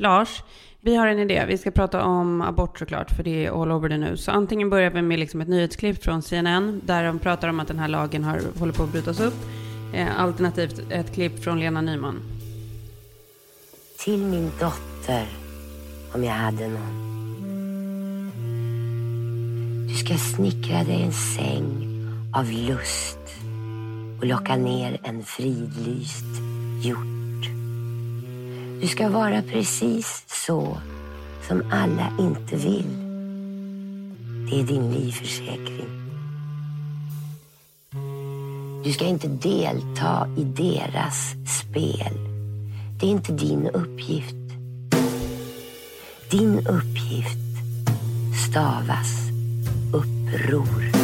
Lars, vi har en idé. Vi ska prata om abort såklart, för det är all over det nu. Så antingen börjar vi med liksom ett nyhetsklipp från CNN, där de pratar om att den här lagen har, håller på att brytas upp. Eh, alternativt ett klipp från Lena Nyman. Till min dotter, om jag hade någon. Du ska snickra dig en säng av lust och locka ner en fridlyst hjort. Du ska vara precis så som alla inte vill. Det är din livförsäkring. Du ska inte delta i deras spel. Det är inte din uppgift. Din uppgift stavas uppror.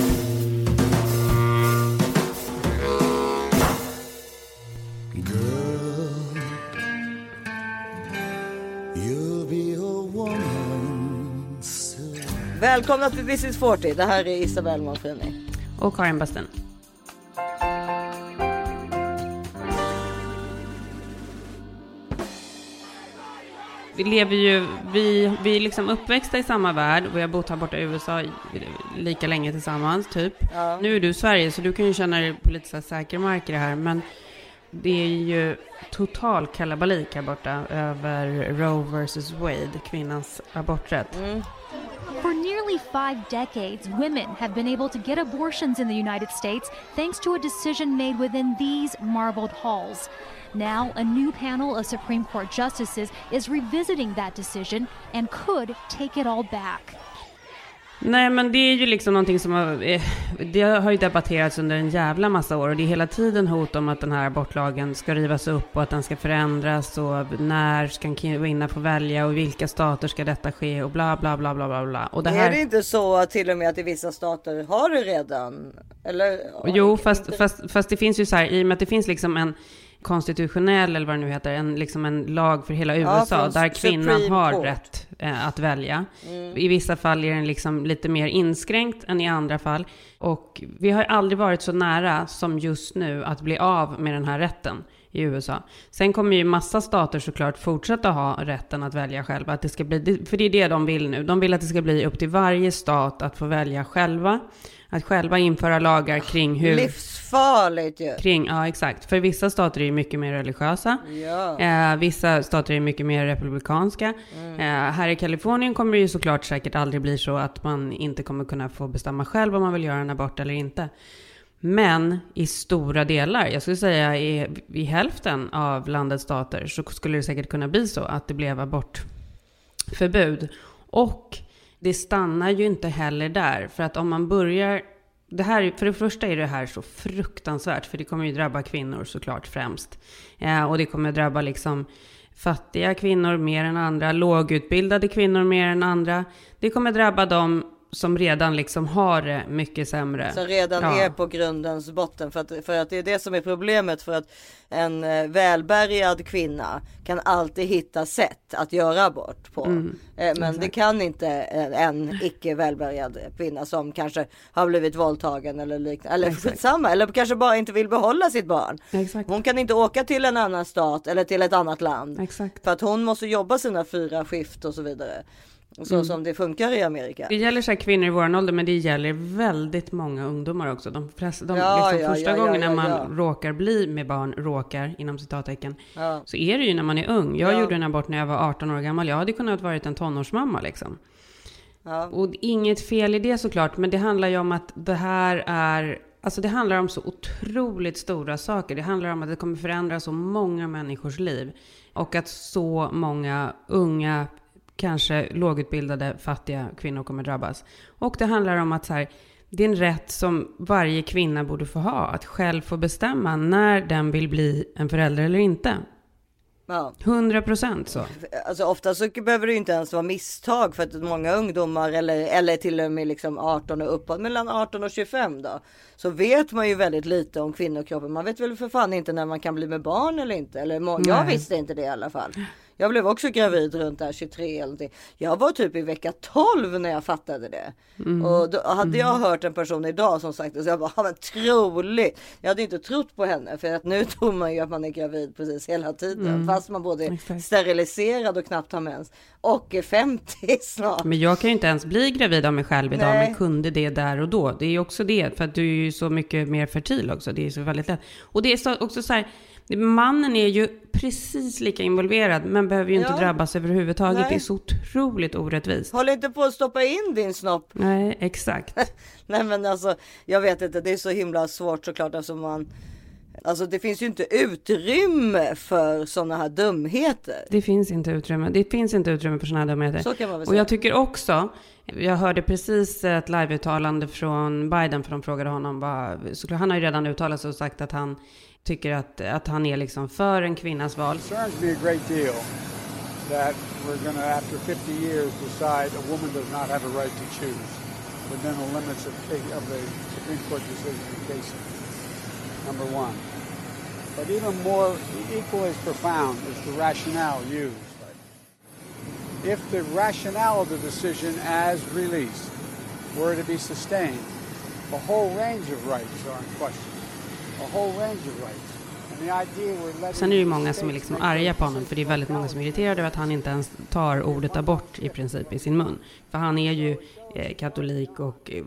Välkomna till This is 40. Det här är Isabelle Monfrini. Och Karin Basten. Vi lever ju, vi, vi är liksom uppväxta i samma värld. Vi har bott här borta i USA lika länge tillsammans, typ. Ja. Nu är du i Sverige, så du kan ju känna dig på lite så säker mark i det här. Men det är ju total kalabalik här borta över Roe vs Wade, kvinnans aborträtt. Mm. For nearly five decades, women have been able to get abortions in the United States thanks to a decision made within these marbled halls. Now, a new panel of Supreme Court justices is revisiting that decision and could take it all back. Nej, men det är ju liksom någonting som har, eh, det har ju debatterats under en jävla massa år och det är hela tiden hot om att den här abortlagen ska rivas upp och att den ska förändras och när ska kvinna få välja och i vilka stater ska detta ske och bla bla bla bla bla bla. Och det här... Är det inte så att till och med att i vissa stater har det redan? Eller? Jo, fast, fast, fast det finns ju så här, i och med att det finns liksom en konstitutionell, eller vad det nu heter, en, liksom en lag för hela USA, ja, där kvinnan Supreme har Court. rätt eh, att välja. Mm. I vissa fall är den liksom lite mer inskränkt än i andra fall. Och vi har aldrig varit så nära som just nu att bli av med den här rätten i USA. Sen kommer ju massa stater såklart fortsätta ha rätten att välja själva. Att det ska bli, för det är det de vill nu. De vill att det ska bli upp till varje stat att få välja själva. Att själva införa lagar kring hur... Livsfarligt ju! Kring, ja exakt. För vissa stater är ju mycket mer religiösa. Ja. Eh, vissa stater är mycket mer republikanska. Mm. Eh, här i Kalifornien kommer det ju såklart säkert aldrig bli så att man inte kommer kunna få bestämma själv om man vill göra en abort eller inte. Men i stora delar, jag skulle säga i, i hälften av landets stater, så skulle det säkert kunna bli så att det blev abortförbud. Och det stannar ju inte heller där. För att om man börjar... Det här, för det första är det här så fruktansvärt, för det kommer ju drabba kvinnor såklart främst. Eh, och det kommer drabba liksom fattiga kvinnor mer än andra, lågutbildade kvinnor mer än andra. Det kommer drabba dem som redan liksom har det mycket sämre. Som redan ja. är på grundens botten. För att, för att det är det som är problemet. För att en eh, välbärgad kvinna kan alltid hitta sätt att göra abort på. Mm, eh, men exakt. det kan inte en icke välbärgad kvinna som kanske har blivit våldtagen eller liknande. Eller skitsamma. Eller kanske bara inte vill behålla sitt barn. Exakt. Hon kan inte åka till en annan stat eller till ett annat land. Exakt. För att hon måste jobba sina fyra skift och så vidare. Så mm. som det funkar i Amerika. Det gäller så kvinnor i vår ålder, men det gäller väldigt många ungdomar också. De, flesta, de ja, liksom ja, första ja, gången när man råkar bli med barn, råkar inom citattecken, så är det ju när man är ung. Jag gjorde en abort när jag var 18 år gammal. Jag hade kunnat vara en tonårsmamma liksom. Och inget fel i det såklart, men det handlar ju om att det här är Alltså det handlar om så otroligt stora saker. Det handlar om att det kommer förändra så många människors liv. Och att så många unga kanske lågutbildade, fattiga kvinnor kommer drabbas. Och det handlar om att så här, det är en rätt som varje kvinna borde få ha, att själv få bestämma när den vill bli en förälder eller inte. Ja. 100 procent så. Alltså ofta så behöver det inte ens vara misstag för att många ungdomar eller, eller till och med liksom 18 och uppåt, mellan 18 och 25 då. Så vet man ju väldigt lite om kvinnokroppen. Man vet väl för fan inte när man kan bli med barn eller inte. Eller jag visste inte det i alla fall. Jag blev också gravid runt där 23 eller någonting. Jag var typ i vecka 12 när jag fattade det. Mm. Och då hade jag mm. hört en person idag som sagt det så jag bara, men troligt. Jag hade inte trott på henne för att nu tror man ju att man är gravid precis hela tiden. Mm. Fast man både är steriliserad och knappt har mens. Och är 50 snart. Men jag kan ju inte ens bli gravid av mig själv idag Nej. men kunde det där och då. Det är ju också det för att du är ju så mycket mer fertil också. Det är så väldigt lätt. Och det är också så här Mannen är ju precis lika involverad men behöver ju inte ja. drabbas överhuvudtaget. Nej. Det är så otroligt orättvist. Håll inte på att stoppa in din snopp. Nej, exakt. Nej men alltså, jag vet inte, det är så himla svårt såklart eftersom man Alltså det finns ju inte utrymme för sådana här dumheter. Det finns inte utrymme. Det finns inte utrymme för sådana här dumheter. Så kan man väl säga. Och jag tycker också, jag hörde precis ett liveuttalande från Biden för de frågade honom vad, han har ju redan uttalat sig och sagt att han tycker att, att han är liksom för en kvinnas val. that we're going to, after 50 years, decide a woman does not have a right to choose within the limits of, of the Supreme Court decision in Casey. Number one. But even more, equally as profound is the rationale used. If the rationale of the decision as released were to be sustained, a whole range of rights are in question. Sen är det ju många som är liksom arga på honom, för det är väldigt många som är irriterade över att han inte ens tar ordet abort i princip i sin mun. För han är ju eh, katolik och eh,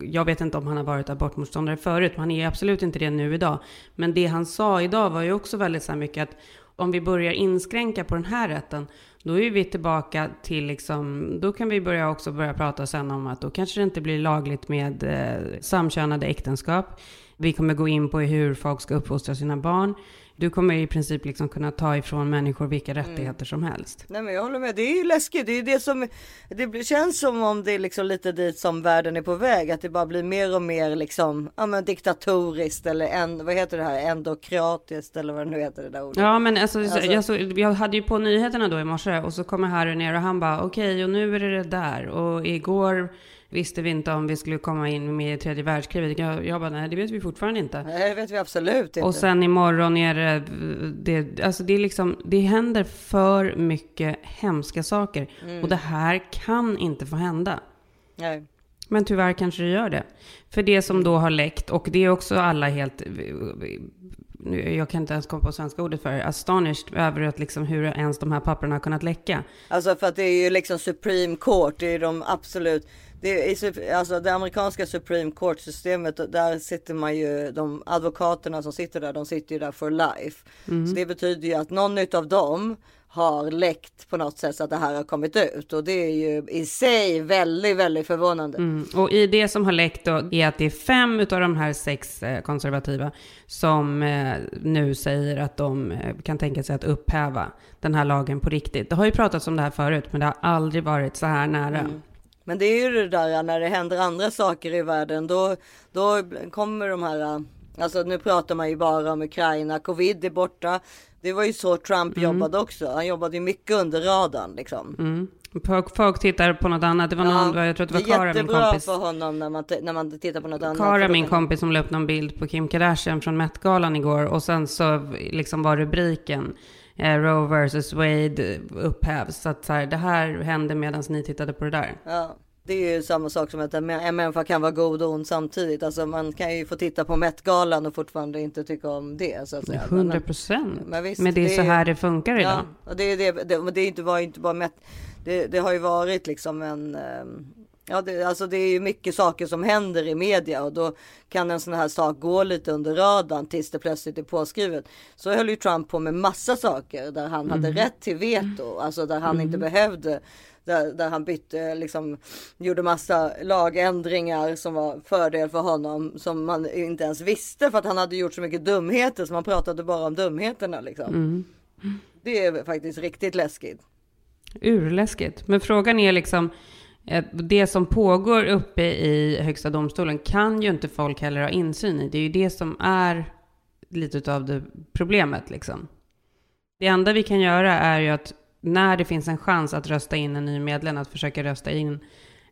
jag vet inte om han har varit abortmotståndare förut, men han är absolut inte det nu idag. Men det han sa idag var ju också väldigt så här mycket att om vi börjar inskränka på den här rätten, då är vi tillbaka till liksom, då kan vi börja också börja prata sen om att då kanske det inte blir lagligt med eh, samkönade äktenskap. Vi kommer gå in på hur folk ska uppfostra sina barn. Du kommer i princip liksom kunna ta ifrån människor vilka mm. rättigheter som helst. Nej men jag håller med, det är ju läskigt. Det är det som, det känns som om det är liksom lite dit som världen är på väg. Att det bara blir mer och mer liksom, ja men diktatoriskt eller en, vad heter det här, endokratiskt eller vad det nu heter det där ordet. Ja men alltså, alltså jag, så, jag hade ju på nyheterna då i morse och så kommer Harry ner och han bara okej okay, och nu är det det där och igår visste vi inte om vi skulle komma in med i tredje världskriget. Jag, jag bara, nej det vet vi fortfarande inte. Nej det vet vi absolut inte. Och sen imorgon är det, det alltså det är liksom, det händer för mycket hemska saker. Mm. Och det här kan inte få hända. Nej. Men tyvärr kanske det gör det. För det som då har läckt, och det är också alla helt, jag kan inte ens komma på svenska ordet för astonished över att liksom hur ens de här papperna har kunnat läcka. Alltså för att det är ju liksom Supreme Court, det är de absolut det, är, alltså det amerikanska Supreme Court systemet, där sitter man ju, de advokaterna som sitter där, de sitter ju där for life. Mm. Så det betyder ju att någon av dem har läckt på något sätt så att det här har kommit ut och det är ju i sig väldigt, väldigt förvånande. Mm. Och i det som har läckt då är att det är fem av de här sex eh, konservativa som eh, nu säger att de eh, kan tänka sig att upphäva den här lagen på riktigt. Det har ju pratats om det här förut, men det har aldrig varit så här nära. Mm. Men det är ju det där när det händer andra saker i världen, då, då kommer de här, alltså nu pratar man ju bara om Ukraina, covid är borta. Det var ju så Trump mm. jobbade också. Han jobbade ju mycket under radarn liksom. Mm. Folk tittar på något annat. Det var någon, ja, jag tror att det var Kara, min kompis. för honom när man, när man tittar på något annat. Kara, min kompis, som la upp någon bild på Kim Kardashian från Met-galan igår. Och sen så liksom var rubriken eh, Roe vs Wade upphävs. Så att så här, det här hände medan ni tittade på det där. Ja. Det är ju samma sak som att en människa kan vara god och ond samtidigt. Alltså man kan ju få titta på Met-galan och fortfarande inte tycka om det. Så att säga. 100 procent. Men, men, men, det är så här det funkar idag. Ja, och det, det, det, det är inte, var inte bara Met. Det, det har ju varit liksom en ehm, Ja, det, alltså det är ju mycket saker som händer i media och då kan en sån här sak gå lite under radarn tills det plötsligt är påskrivet. Så höll ju Trump på med massa saker där han mm. hade rätt till veto, alltså där han mm. inte behövde där, där han bytte, liksom gjorde massa lagändringar som var fördel för honom som man inte ens visste för att han hade gjort så mycket dumheter så man pratade bara om dumheterna liksom. Mm. Det är faktiskt riktigt läskigt. Urläskigt. Men frågan är liksom, Eh, det som pågår uppe i Högsta domstolen kan ju inte folk heller ha insyn i. Det är ju det som är lite av det problemet liksom. Det enda vi kan göra är ju att när det finns en chans att rösta in en ny medlem, att försöka rösta in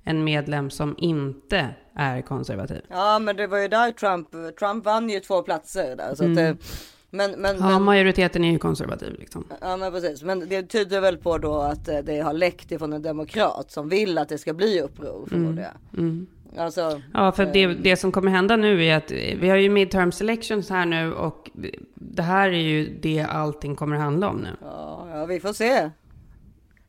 en medlem som inte är konservativ. Ja, men det var ju där Trump, Trump vann ju två platser där. Så mm. det, Men, men, ja, men, majoriteten är ju konservativ liksom. Ja, men precis. Men det tyder väl på då att det har läckt ifrån en demokrat som vill att det ska bli uppror jag. Mm. Mm. Alltså, ja, för det, eh, det som kommer hända nu är att vi har ju midterm selections här nu och det här är ju det allting kommer handla om nu. Ja, ja vi får se.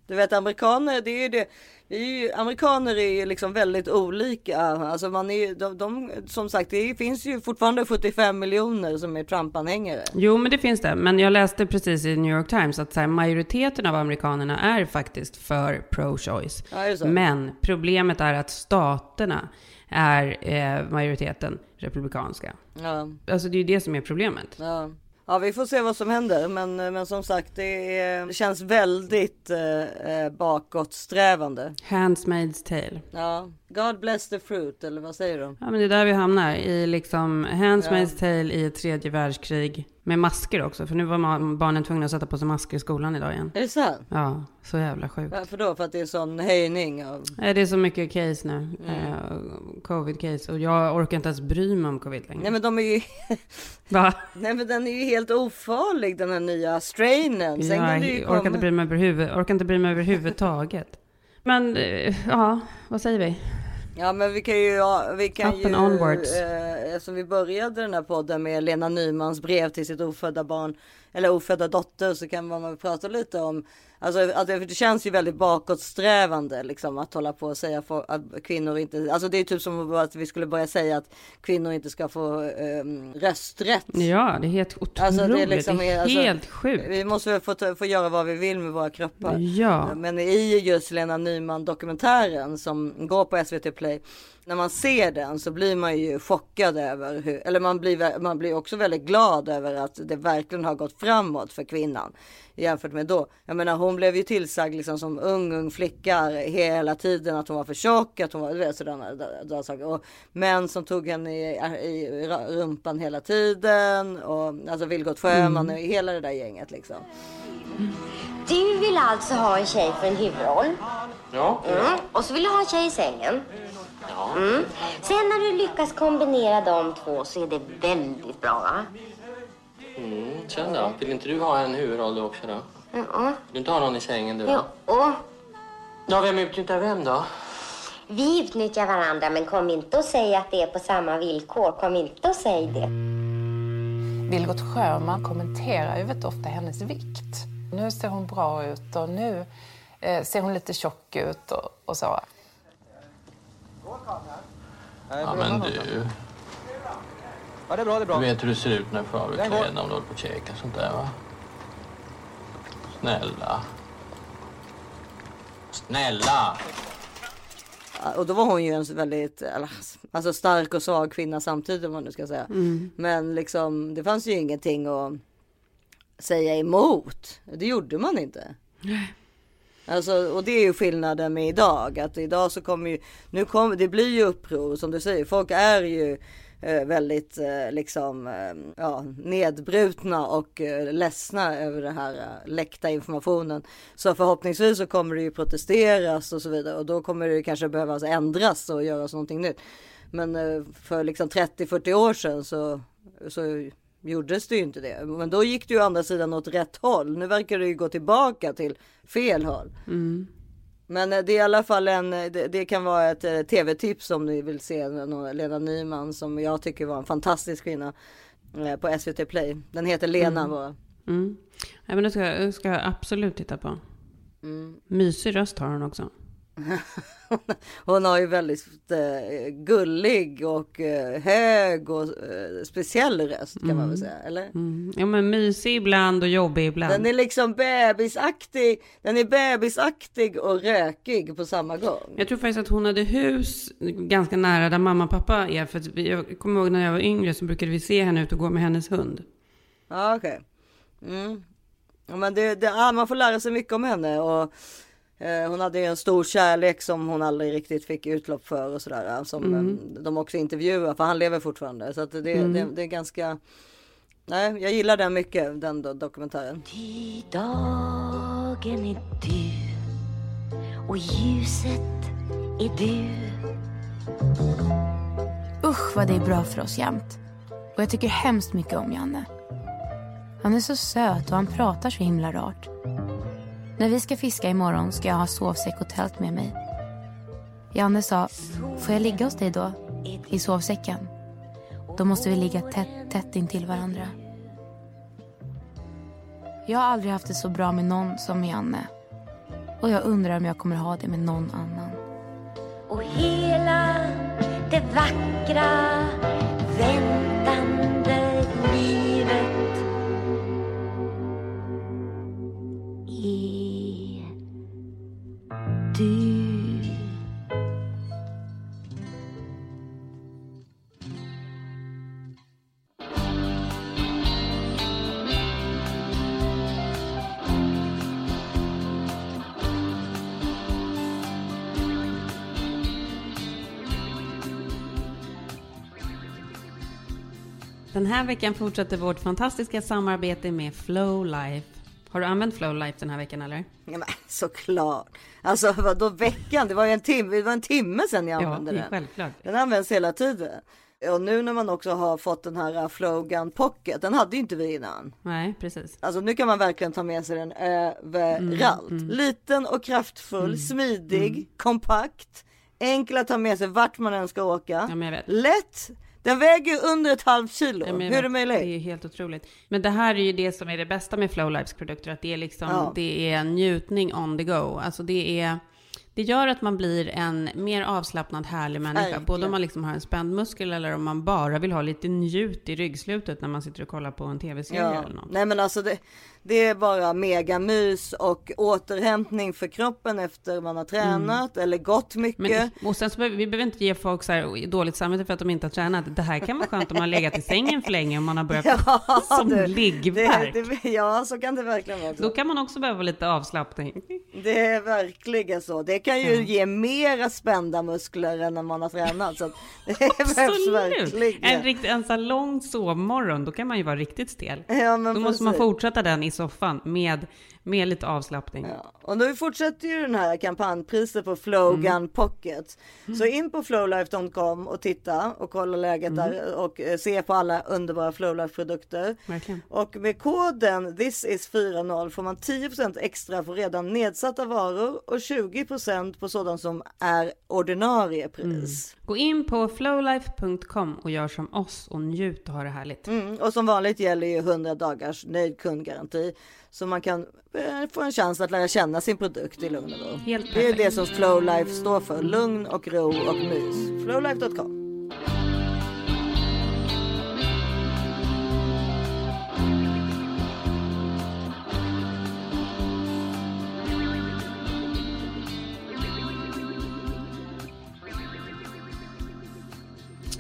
Du vet amerikaner, det är ju det. Ju, amerikaner är ju liksom väldigt olika. Alltså man är, de, de, som sagt, det finns ju fortfarande 75 miljoner som är Trump-anhängare. Jo, men det finns det. Men jag läste precis i New York Times att här, majoriteten av amerikanerna är faktiskt för pro-choice. Ja, men problemet är att staterna är eh, majoriteten republikanska. Ja. Alltså det är ju det som är problemet. Ja. Ja, vi får se vad som händer, men, men som sagt, det, är, det känns väldigt eh, eh bakåtsträvande. Handsmaid's tale. Ja, God bless the fruit, eller vad säger du? Ja, men det är där vi hamnar i liksom Handsmaid's ja. tale i ett tredje världskrig. Med masker också, för nu var barnen tvungna att sätta på sig masker i skolan idag igen. Är det så? Ja, så jävla sjukt. Varför då? För att det är sån höjning av... Nej, det är så mycket case nu. Mm. Eh, covid-case. Och jag orkar inte ens bry mig om covid längre. Nej, men de är ju... Va? Nej, men den är ju helt ofarlig, den här nya strainen. Sen ja, jag komma... orkar, inte bry mig överhuvud... orkar inte bry mig överhuvudtaget. men, eh, ja, vad säger vi? Ja men vi kan ju, ja, vi kan Up ju, eh, eftersom vi började den här podden med Lena Nymans brev till sitt ofödda barn eller ofödda dotter så kan man prata lite om Alltså att det känns ju väldigt bakåtsträvande liksom att hålla på och säga att kvinnor inte, alltså det är typ som att vi skulle börja säga att kvinnor inte ska få um, rösträtt. Ja, det är helt otroligt. Alltså det är, liksom, det är alltså, helt sjukt. Vi måste väl få, få göra vad vi vill med våra kroppar. Ja. Men i just Lena Nyman dokumentären som går på SVT Play när man ser den så blir man ju chockad över hur, eller man blir, man blir också väldigt glad över att det verkligen har gått framåt för kvinnan jämfört med då. Jag menar hon blev ju tillsagd liksom som ung, ung flicka hela tiden att hon var för tjock, att hon var vet, sådana saker. Och män som tog henne i, i rumpan hela tiden och alltså Vilgot Sjöman mm. och hela det där gänget liksom. Du vill alltså ha en tjej för en huvudroll? Ja. Mm. Och så vill du ha en tjej i sängen? Ja. Mm. Sen när du lyckas kombinera de två så är det väldigt bra va? Mm, sen då? Vill inte du ha en huvudroll du också då? Ja. Vill du inte ha någon i sängen du? Ja. Oh. Ja, vem utnyttjar vem då? Vi utnyttjar varandra, men kom inte och säg att det är på samma villkor. Kom inte och säg det. Vilgot Sjöman kommenterar ju väldigt ofta hennes vikt. Nu ser hon bra ut och nu eh, ser hon lite tjock ut och, och så. Ja, men du. Ja, det är bra, det är bra. Du vet hur det ser ut när du får av dig kläderna om du håller på och käkar sånt där, va? Snälla. Snälla! Och då var hon ju en väldigt alltså stark och svag kvinna samtidigt om man nu ska säga. Mm. Men liksom det fanns ju ingenting att säga emot. Det gjorde man inte. Alltså, och det är ju skillnaden med idag. Att idag så kommer ju, nu kommer, det blir ju uppror som du säger. Folk är ju eh, väldigt eh, liksom eh, ja, nedbrutna och eh, ledsna över den här eh, läckta informationen. Så förhoppningsvis så kommer det ju protesteras och så vidare och då kommer det kanske behövas ändras och göras någonting nytt. Men eh, för liksom 30-40 år sedan så, så gjordes det ju inte det. Men då gick det ju å andra sidan åt rätt håll. Nu verkar det ju gå tillbaka till fel håll. Mm. Men eh, det är i alla fall en, eh, det, det kan vara ett eh, tv-tips om ni vill se Lena Nyman som jag tycker var en fantastisk kvinna på SVT Play. Den heter Lena mm. bara. Mm. Ja, men det ska, ska jag absolut titta på. Mm. Mysig röst har hon också. hon har ju väldigt eh, gullig och eh, hög och eh, speciell röst kan mm. man väl mm. säga, eller? Mm. Ja men mysig ibland och jobbig ibland. Den är liksom bebisaktig, den är bebisaktig och rökig på samma gång. Jag tror faktiskt att hon hade hus ganska nära där mamma och pappa är, för jag kommer ihåg när jag var yngre så brukade vi se henne ut och gå med hennes hund. Ja okej. Okay. Mm. Ja, men det, det, ja, man får lära sig mycket om henne och hon hade en stor kärlek som hon aldrig riktigt fick utlopp för och sådär. Som mm. Eh, de också intervjuar för han lever fortfarande. Så att det, mm. det, det, är ganska. Nej, jag gillar den mycket, den do dokumentären. Dagen är du och ljuset är du. Usch vad det är bra för oss jämt. Och jag tycker hemskt mycket om Janne. Han är så söt och han pratar så himla rart. När vi ska fiska imorgon ska jag ha sovsäck och tält med mig. Janne sa, får jag ligga hos dig då? I sovsäcken? Då måste vi ligga tätt, tätt intill varandra. Jag har aldrig haft det så bra med någon som med Janne. Och jag undrar om jag kommer ha det med någon annan. Och hela det vackra väntande Den här veckan fortsätter vårt fantastiska samarbete med Flowlife. Har du använt Flowlife den här veckan eller? Men såklart. Alltså vadå veckan? Det var ju en timme, det var en timme sedan jag använde ja, den. Självklart. Den används hela tiden. Och nu när man också har fått den här uh, Flowgun Pocket, den hade ju inte vi innan. Nej, precis. Alltså nu kan man verkligen ta med sig den överallt. Mm, mm. Liten och kraftfull, mm, smidig, mm. kompakt, enkel att ta med sig vart man än ska åka. Ja, Lätt den väger under ett halvt kilo. Ja, Hur är det möjligt? Det är helt otroligt. Men det här är ju det som är det bästa med Flowlifes produkter. Att det är liksom, ja. det är njutning on the go. Alltså det är det gör att man blir en mer avslappnad, härlig människa. Verkligen. Både om man liksom har en spänd muskel eller om man bara vill ha lite njut i ryggslutet när man sitter och kollar på en tv-serie ja. eller något. Nej men alltså det, det är bara megamys och återhämtning för kroppen efter man har tränat mm. eller gått mycket. Men, och sen så behöver vi behöver inte ge folk så här dåligt samvete för att de inte har tränat. Det här kan vara skönt om man har legat i sängen för länge och man har börjat ja, som du, liggvärk. Det, det, ja, så kan det verkligen vara. Då kan man också behöva lite avslappning. Det är verkligen så. Det kan ju ge mera spända muskler än när man har tränat. Så det behövs verkligen. En, rikt, en så lång sovmorgon, då kan man ju vara riktigt stel. Ja, då precis. måste man fortsätta den i soffan med, med lite avslappning. Ja. Och nu fortsätter ju den här kampanjpriset på Flowgun mm. Pocket. Så in på flowlife.com och titta och kolla läget mm. där och eh, se på alla underbara Flowlife produkter. Verkligen. Och med koden thisis40 får man 10% extra på redan nedsatta varor och 20% på sådant som är ordinarie pris. Gå in på flowlife.com och gör som oss och njut och ha det härligt. Mm. Och som vanligt gäller ju 100 dagars nöjd kundgaranti. Så man kan eh, få en chans att lära känna sin produkt i lugn och ro. Helt det är det som Flowlife står för. Lugn och ro och mys. Flowlife.com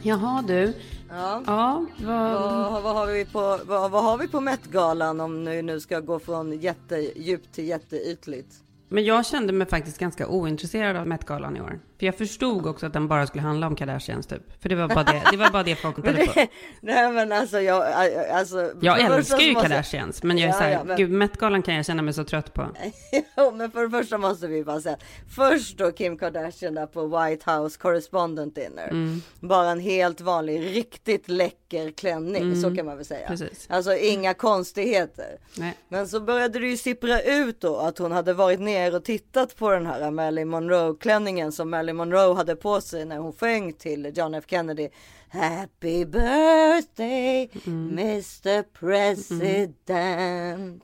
Jaha du, Ja. ja vad... Vad, vad, har vi på, vad, vad har vi på Met-galan om nu, nu ska gå från jättedjupt till jätteytligt? Men jag kände mig faktiskt ganska ointresserad av Met-galan i år. För jag förstod också att den bara skulle handla om Kardashians typ. För det var bara det, det, var bara det folk tittade på. Nej men alltså jag, alltså. Jag älskar ju Kardashians. Men jag är ja, såhär, ja, men... gud Met-galan kan jag känna mig så trött på. jo men för det första måste vi bara säga. Först då Kim Kardashian där på White House Correspondent Dinner. Mm. Bara en helt vanlig, riktigt läcker klänning. Mm. Så kan man väl säga. Precis. Alltså inga konstigheter. Nej. Men så började det ju sippra ut då att hon hade varit ner och tittat på den här Marilyn Monroe klänningen som Marilyn Monroe hade på sig när hon sjöng till John F Kennedy. Happy birthday mm. Mr President. Mm.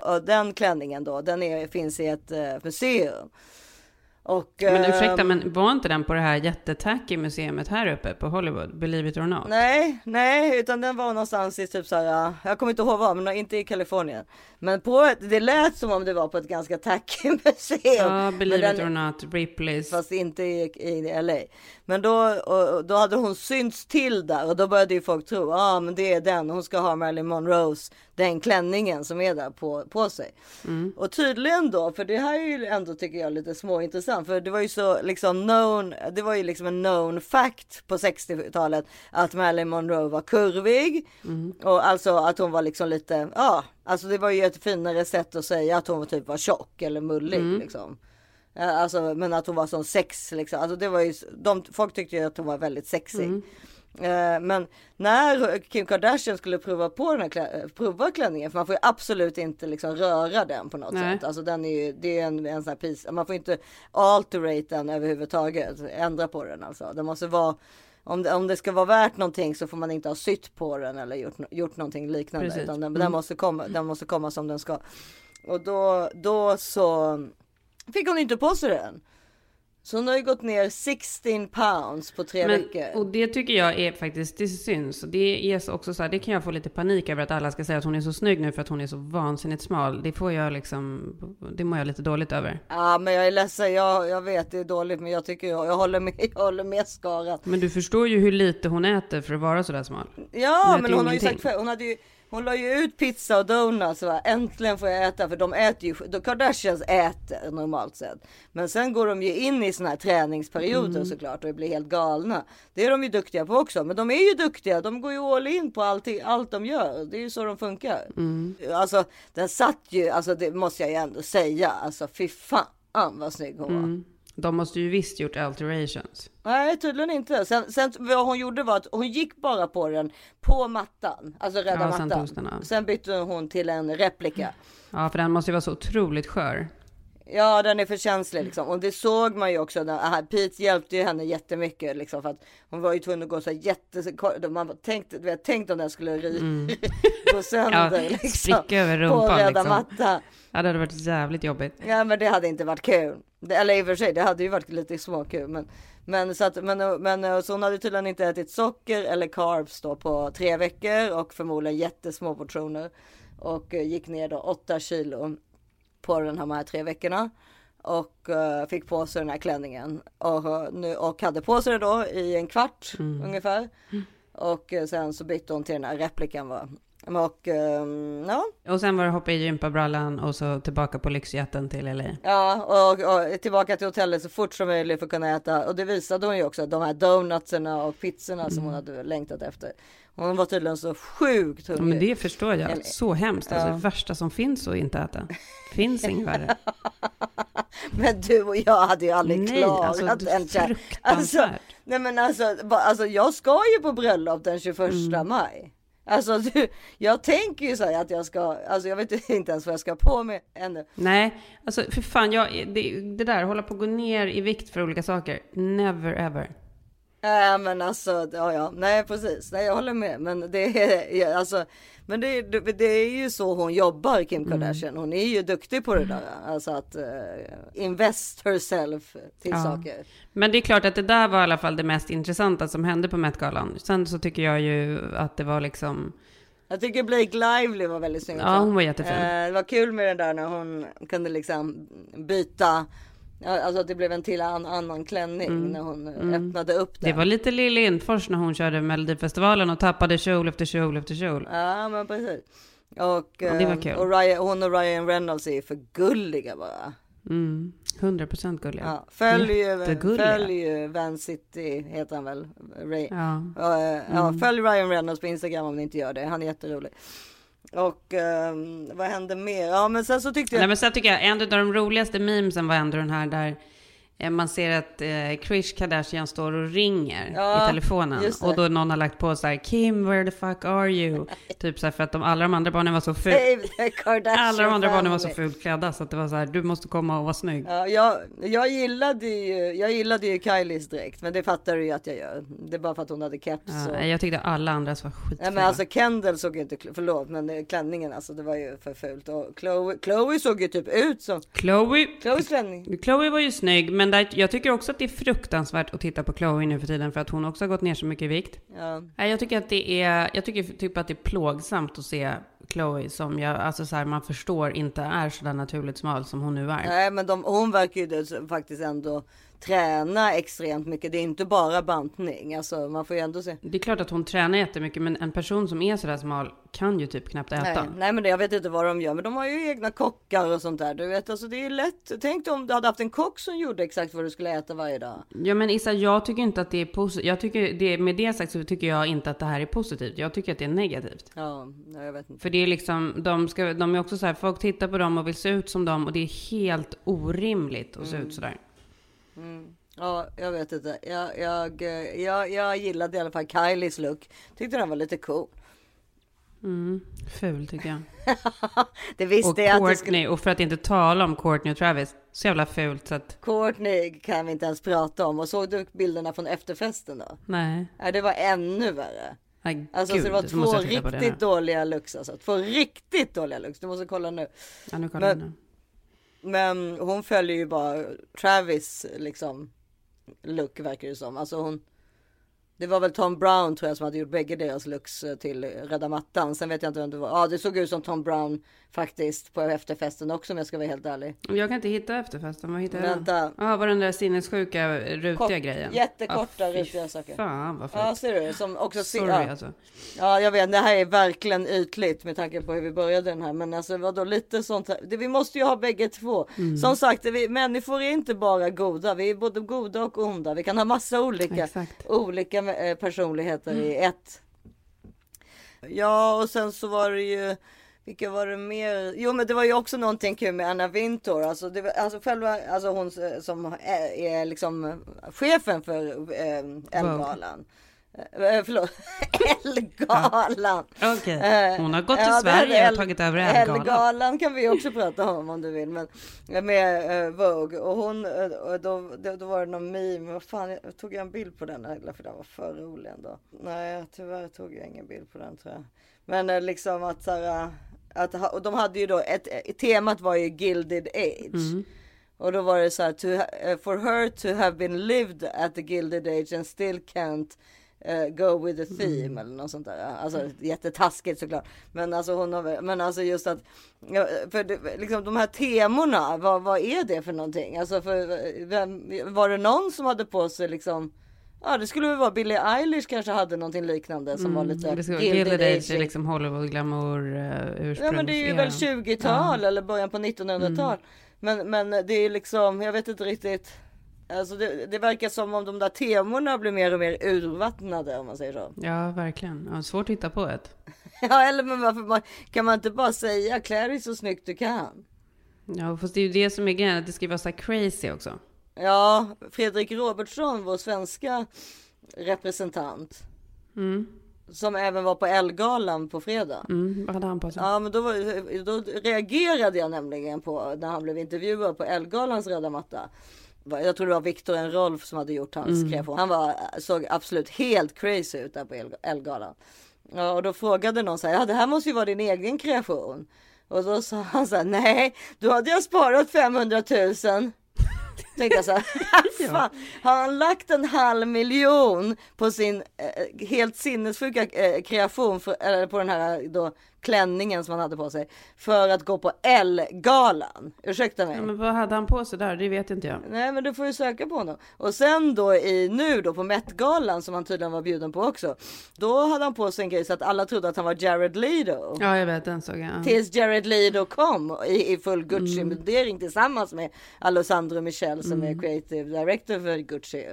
Och den klänningen då, den är, finns i ett uh, museum. Och, men ursäkta, men ehm, var inte den på det här jättetacky museet här uppe på Hollywood, Believe it or not? Nej, nej, utan den var någonstans i typ så här, jag kommer inte ihåg var, men inte i Kalifornien. Men på ett, det lät som om det var på ett ganska tacky museum. Ja, Believe den, it or not, Ripley's. Fast inte i, i LA. Men då, och, då hade hon synts till där och då började ju folk tro, ja ah, men det är den, hon ska ha Marilyn Monroes, den klänningen som är där på, på sig. Mm. Och tydligen då, för det här är ju ändå tycker jag lite småintressant, för det var ju så liksom known, det var ju liksom en known fact på 60-talet att Marilyn Monroe var kurvig mm. och alltså att hon var liksom lite, ja, alltså det var ju ett finare sätt att säga att hon typ var tjock eller mullig mm. liksom. Alltså, men att hon var sån sex liksom. Alltså det var ju, de, folk tyckte ju att hon var väldigt sexig. Eh, men när Kim Kardashian skulle prova på den här klä, prova klänningen, för man får ju absolut inte liksom röra den på något Nej. sätt. Alltså den är ju, det är en, en sån här piece, man får inte alterate den överhuvudtaget, ändra på den alltså. Den måste vara om det, om det ska vara värt någonting så får man inte ha sytt på den eller gjort, gjort någonting liknande. Precis. Utan den, mm. den, måste komma, den måste komma som den ska. Och då, då så fick hon inte på sig den. Så hon har ju gått ner 16 pounds på tre Men, veckor. Och det tycker jag är faktiskt, det syns. Det är också så här, det kan jag få lite panik över att alla ska säga att hon är så snygg nu för att hon är så vansinnigt smal. Det får jag liksom, det mår jag lite dåligt över. Ja, men jag är ledsen, jag, jag vet det är dåligt, men jag tycker jag, jag håller med, jag håller med skarat. Men du förstår ju hur lite hon äter för att vara så där smal. Ja, men hon har ju sagt hon hade ju hon la ju ut pizza och donuts. Va? Äntligen får jag äta. För de äter ju, de Kardashians äter normalt sett. Men sen går de ju in i såna här träningsperioder mm. såklart och blir helt galna. Det är de ju duktiga på också. Men de är ju duktiga. De går ju all in på allting, allt de gör. Det är ju så de funkar. Mm. Alltså den satt ju, alltså det måste jag ju ändå säga. Alltså fy fan vad snygg hon var. Mm. De måste ju visst gjort alterations. Nej, tydligen inte. Sen, sen vad hon gjorde var att hon gick bara på den på mattan, alltså rädda ja, mattan. Sen, sen bytte hon till en replika. Ja, för den måste ju vara så otroligt skör. Ja, den är för känslig liksom. Och det såg man ju också. När, Pete hjälpte ju henne jättemycket liksom. För att hon var ju tvungen att gå så här jätte... Man tänkte, vet, tänkt om den skulle ri, mm. gå sönder ja, liksom. Över rumpan på röda liksom. matta. Ja, det hade varit jävligt jobbigt. Ja, men det hade inte varit kul. Det, eller i och för sig, det hade ju varit lite småkul. Men, men, så att, men, men så hon hade tydligen inte ätit socker eller carbs då på tre veckor och förmodligen jättesmå portioner. Och gick ner då åtta kilo på den de här tre veckorna. Och uh, fick på sig den här klänningen. Och, nu, och hade på sig det då i en kvart mm. ungefär. Och uh, sen så bytte hon till den här replikan. Va? Och, um, ja. och sen var det hoppa i gympabrallan och så tillbaka på lyxjätten till LA. Ja, och, och, tillbaka till hotellet så fort som möjligt för att kunna äta. Och det visade hon ju också, de här donutserna och pizzorna mm. som hon hade längtat efter. Hon var tydligen så sjukt hungrig. Ja, men det förstår jag. Så hemskt. Alltså, ja. Det värsta som finns att inte äta. Finns inget värre. men du och jag hade ju aldrig nej, klarat alltså, den fruktansvärt. Alltså, nej men alltså, alltså, jag ska ju på bröllop den 21 mm. maj. Alltså du, jag tänker ju så här att jag ska, alltså jag vet inte ens vad jag ska på mig ännu. Nej, alltså för fan, jag, det, det där, hålla på att gå ner i vikt för olika saker, never ever. Äh, men alltså, ja ja, nej precis, nej jag håller med. Men det är, alltså, men det, det, är ju så hon jobbar Kim mm. Kardashian. Hon är ju duktig på det där. Alltså att uh, invest herself till ja. saker. Men det är klart att det där var i alla fall det mest intressanta som hände på Met-galan. Sen så tycker jag ju att det var liksom jag tycker Blake Lively var väldigt snygg. Ja, hon var jättefin. Uh, det var kul med det där när hon kunde liksom byta Alltså att det blev en till an, annan klänning mm. när hon mm. öppnade upp den. Det var lite Lill Lindfors när hon körde Melodifestivalen och tappade kjol efter kjol efter kjol. Ja men precis. Och, ja, eh, kul. och Ryan, hon och Ryan Reynolds är för gulliga bara. Mm. 100% gulliga. Ja, följ, följ Van City heter han väl? Ray. Ja. Uh, ja, mm. följ Ryan Reynolds på Instagram om ni inte gör det. Han är jätterolig. Och um, vad hände mer? Ja men sen så tyckte jag... Nej men sen tycker jag en av de roligaste memesen var ändå den här där man ser att eh, Krish Kardashian står och ringer ja, i telefonen. Och då någon har lagt på så här, Kim, where the fuck are you? typ så här, för att de, alla de andra barnen var så fult. Alla de andra barnen var så fult klädda så att det var så här, du måste komma och vara snygg. Ja, jag, jag, gillade ju, jag gillade ju Kylies direkt, men det fattar du ju att jag gör. Det är bara för att hon hade keps. Ja, och... Jag tyckte alla andras var skitfula. Ja, men alltså Kendall såg ju inte, förlåt, men klänningen alltså, det var ju för fult. Och Chloe, Chloe såg ju typ ut som... Chloe, Chloes klänning. Chloe var ju snygg, men där, jag tycker också att det är fruktansvärt att titta på Chloe nu för tiden för att hon också har gått ner så mycket i vikt. Ja. Jag tycker att det är, jag tycker typ att det är plågsamt att se Chloe som jag, alltså så här, man förstår inte är så där naturligt smal som hon nu är. Nej, men de, hon verkar ju faktiskt ändå träna extremt mycket. Det är inte bara bantning. Alltså, man får ju ändå se. Det är klart att hon tränar jättemycket, men en person som är sådär smal kan ju typ knappt äta. Nej, nej men det, jag vet inte vad de gör, men de har ju egna kockar och sånt där. Du vet, alltså det är lätt. Tänk om du hade haft en kock som gjorde exakt vad du skulle äta varje dag. Ja, men Issa, jag tycker inte att det är positivt. Jag tycker det, med det sagt så tycker jag inte att det här är positivt. Jag tycker att det är negativt. Ja, jag vet inte. För det är liksom, de, ska, de är också så här, folk tittar på dem och vill se ut som dem och det är helt orimligt att se mm. ut sådär. Mm. Ja, jag vet inte. Jag, jag, jag, jag gillade i alla fall Kylies look. Tyckte den var lite cool. Mm, ful tycker jag. det visste och jag Courtney, att det skulle... och för att inte tala om Courtney och Travis, så jävla fult så att... Courtney kan vi inte ens prata om. Och såg du bilderna från efterfesten då? Nej. Nej, det var ännu värre. Nej, alltså gud, så det var två riktigt dåliga looks alltså. Två riktigt dåliga looks. Du måste kolla nu. Ja, nu kollar men, nu. Men hon följer ju bara Travis liksom look verkar det som. Alltså hon det var väl Tom Brown tror jag som hade gjort bägge deras looks eh, till Rädda Mattan. Sen vet jag inte vem det var. Ja, det såg ut som Tom Brown faktiskt på efterfesten också om jag ska vara helt ärlig. Jag kan inte hitta efterfesten. Vad hittar jag? Vänta. Ja, var den där sinnessjuka rutiga Kort, grejen. Jättekorta ah, rutiga saker. Fan vad fult. Ja, ser du? Som också Sorry ja. alltså. Ja, jag vet. Det här är verkligen ytligt med tanke på hur vi började den här. Men alltså vadå lite sånt här. Det, vi måste ju ha bägge två. Mm. Som sagt, vi, människor är inte bara goda. Vi är både goda och onda. Vi kan ha massa olika, Exakt. olika eh, personligheter mm. i ett. Ja, och sen så var det ju vilka var det mer? Jo, men det var ju också någonting kul med Anna Wintour. Alltså, det var, alltså själva, alltså hon som är, är liksom chefen för eh, Elgalan. Eh, förlåt, Elgalan. Ja. Okay. hon har gått till ja, Sverige och tagit över Elgalan. Elgalan kan vi också prata om om du vill. Men med uh, Vogue och hon, uh, då, då, då, var det någon meme. Vad fan, jag tog jag en bild på den? Eller för den var för rolig ändå. Nej, tyvärr tog jag ingen bild på den tror jag. Men uh, liksom att så här, att, och de hade ju då ett, temat var ju Gilded Age. Mm. Och då var det så här, to, for her to have been lived at the Gilded Age and still can't uh, go with the theme mm. eller något sånt där. Alltså jättetaskigt såklart. Men alltså hon har, men alltså just att, för det, liksom de här temorna, vad, vad är det för någonting? Alltså för, vem, var det någon som hade på sig liksom Ja det skulle väl vara Billie Eilish kanske hade någonting liknande som mm, var lite Gilded Age är liksom Hollywood glamour uh, Ja men det är ju väl 20-tal ja. eller början på 1900-tal. Mm. Men, men det är liksom, jag vet inte riktigt. Alltså det, det, verkar som om de där temorna blir mer och mer urvattnade om man säger så. Ja, verkligen. Ja, svårt att hitta på ett. ja, eller men varför man, kan man inte bara säga klä dig så snyggt du kan? Ja, fast det är ju det som är grejen, att det ska vara så crazy också. Ja, Fredrik Robertsson, vår svenska representant. Mm. Som även var på Elgalan på fredag. Mm, vad hade han på sig? Ja, men då, var, då reagerade jag nämligen på när han blev intervjuad på Elgalans röda matta jag tror det var Viktor en Rolf som hade gjort hans mm. kreation. Han var, såg absolut helt crazy ut där på Elgalan. Ja, och då frågade någon så här, ja det här måste ju vara din egen kreation. Och då sa han så här, nej, då hade jag sparat 500 000. Tänkte jag så här, fan, har han lagt en halv miljon på sin eh, helt sinnessjuka eh, kreation, för, eller på den här då klänningen som han hade på sig för att gå på L-galan. Ursäkta mig. Ja, men vad hade han på sig där? Det vet inte jag. Nej, men du får ju söka på honom. Och sen då i nu då på Met-galan som han tydligen var bjuden på också. Då hade han på sig en grej så att alla trodde att han var Jared Leto. Ja, jag vet den såg jag. Tills Jared Leto kom i, i full Gucci-mundering mm. tillsammans med Alessandro Michel som mm. är creative director för Gucci.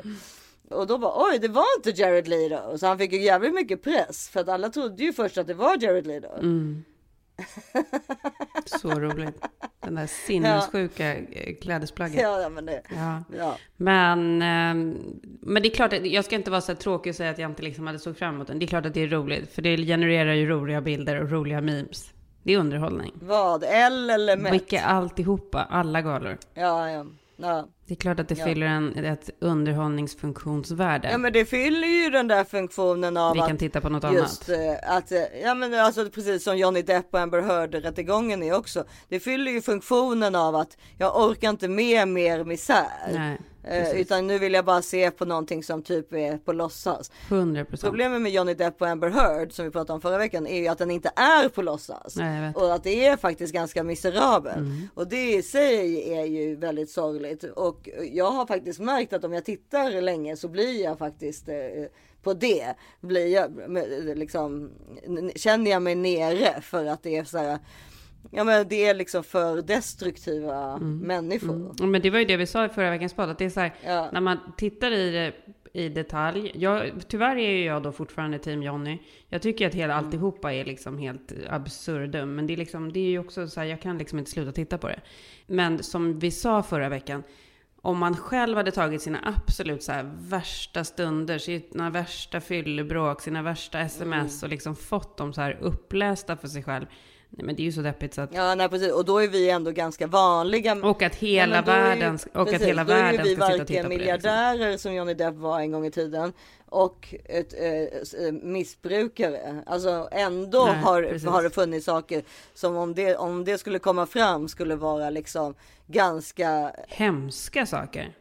Och då bara oj, det var inte Jared Leto. Så han fick ju jävligt mycket press för att alla trodde ju först att det var Jared Leto. Mm. Så roligt. Den där sinnessjuka ja. klädesplagget. Ja, men det. Ja. ja. Men, ehm, men det är klart, att jag ska inte vara så tråkig och säga att jag inte liksom hade såg fram emot den. Det är klart att det är roligt, för det genererar ju roliga bilder och roliga memes. Det är underhållning. Vad? L eller Met? Vilka alltihopa, alla galor. Ja, ja. ja. Det är klart att det ja. fyller en, ett underhållningsfunktionsvärde. Ja men det fyller ju den där funktionen av Vi kan titta på något just, annat. Eh, att, eh, ja men alltså precis som Johnny Depp och Amber Heard rättegången är också. Det fyller ju funktionen av att jag orkar inte med mer misär. Nej. Eh, utan nu vill jag bara se på någonting som typ är på låtsas. 100%. Problemet med Johnny Depp och Amber Heard som vi pratade om förra veckan är ju att den inte är på låtsas. Nej, och att det är faktiskt ganska miserabel. Mm. Och det i sig är ju väldigt sorgligt. Och jag har faktiskt märkt att om jag tittar länge så blir jag faktiskt eh, på det. Blir jag, liksom, känner jag mig nere för att det är så här Ja men det är liksom för destruktiva mm. människor. Mm. Men det var ju det vi sa i förra veckans podd, att det är så här, ja. när man tittar i det i detalj. Jag, tyvärr är ju jag då fortfarande team Johnny. Jag tycker att hela mm. alltihopa är liksom helt absurdum. Men det är liksom, det är ju också så här, jag kan liksom inte sluta titta på det. Men som vi sa förra veckan, om man själv hade tagit sina absolut så värsta stunder, sina värsta fyllebråk, sina värsta sms och liksom fått dem så här upplästa för sig själv. Nej men det är ju så deppigt så att... Ja nej precis och då är vi ändå ganska vanliga. Och att hela världen, ju, och precis, att hela världen ska sitta och titta på det. Varken miljardärer som Johnny Depp var en gång i tiden och ett eh, missbrukare. Alltså ändå nej, har, har det funnits saker som om det, om det skulle komma fram skulle vara liksom ganska... Hemska saker.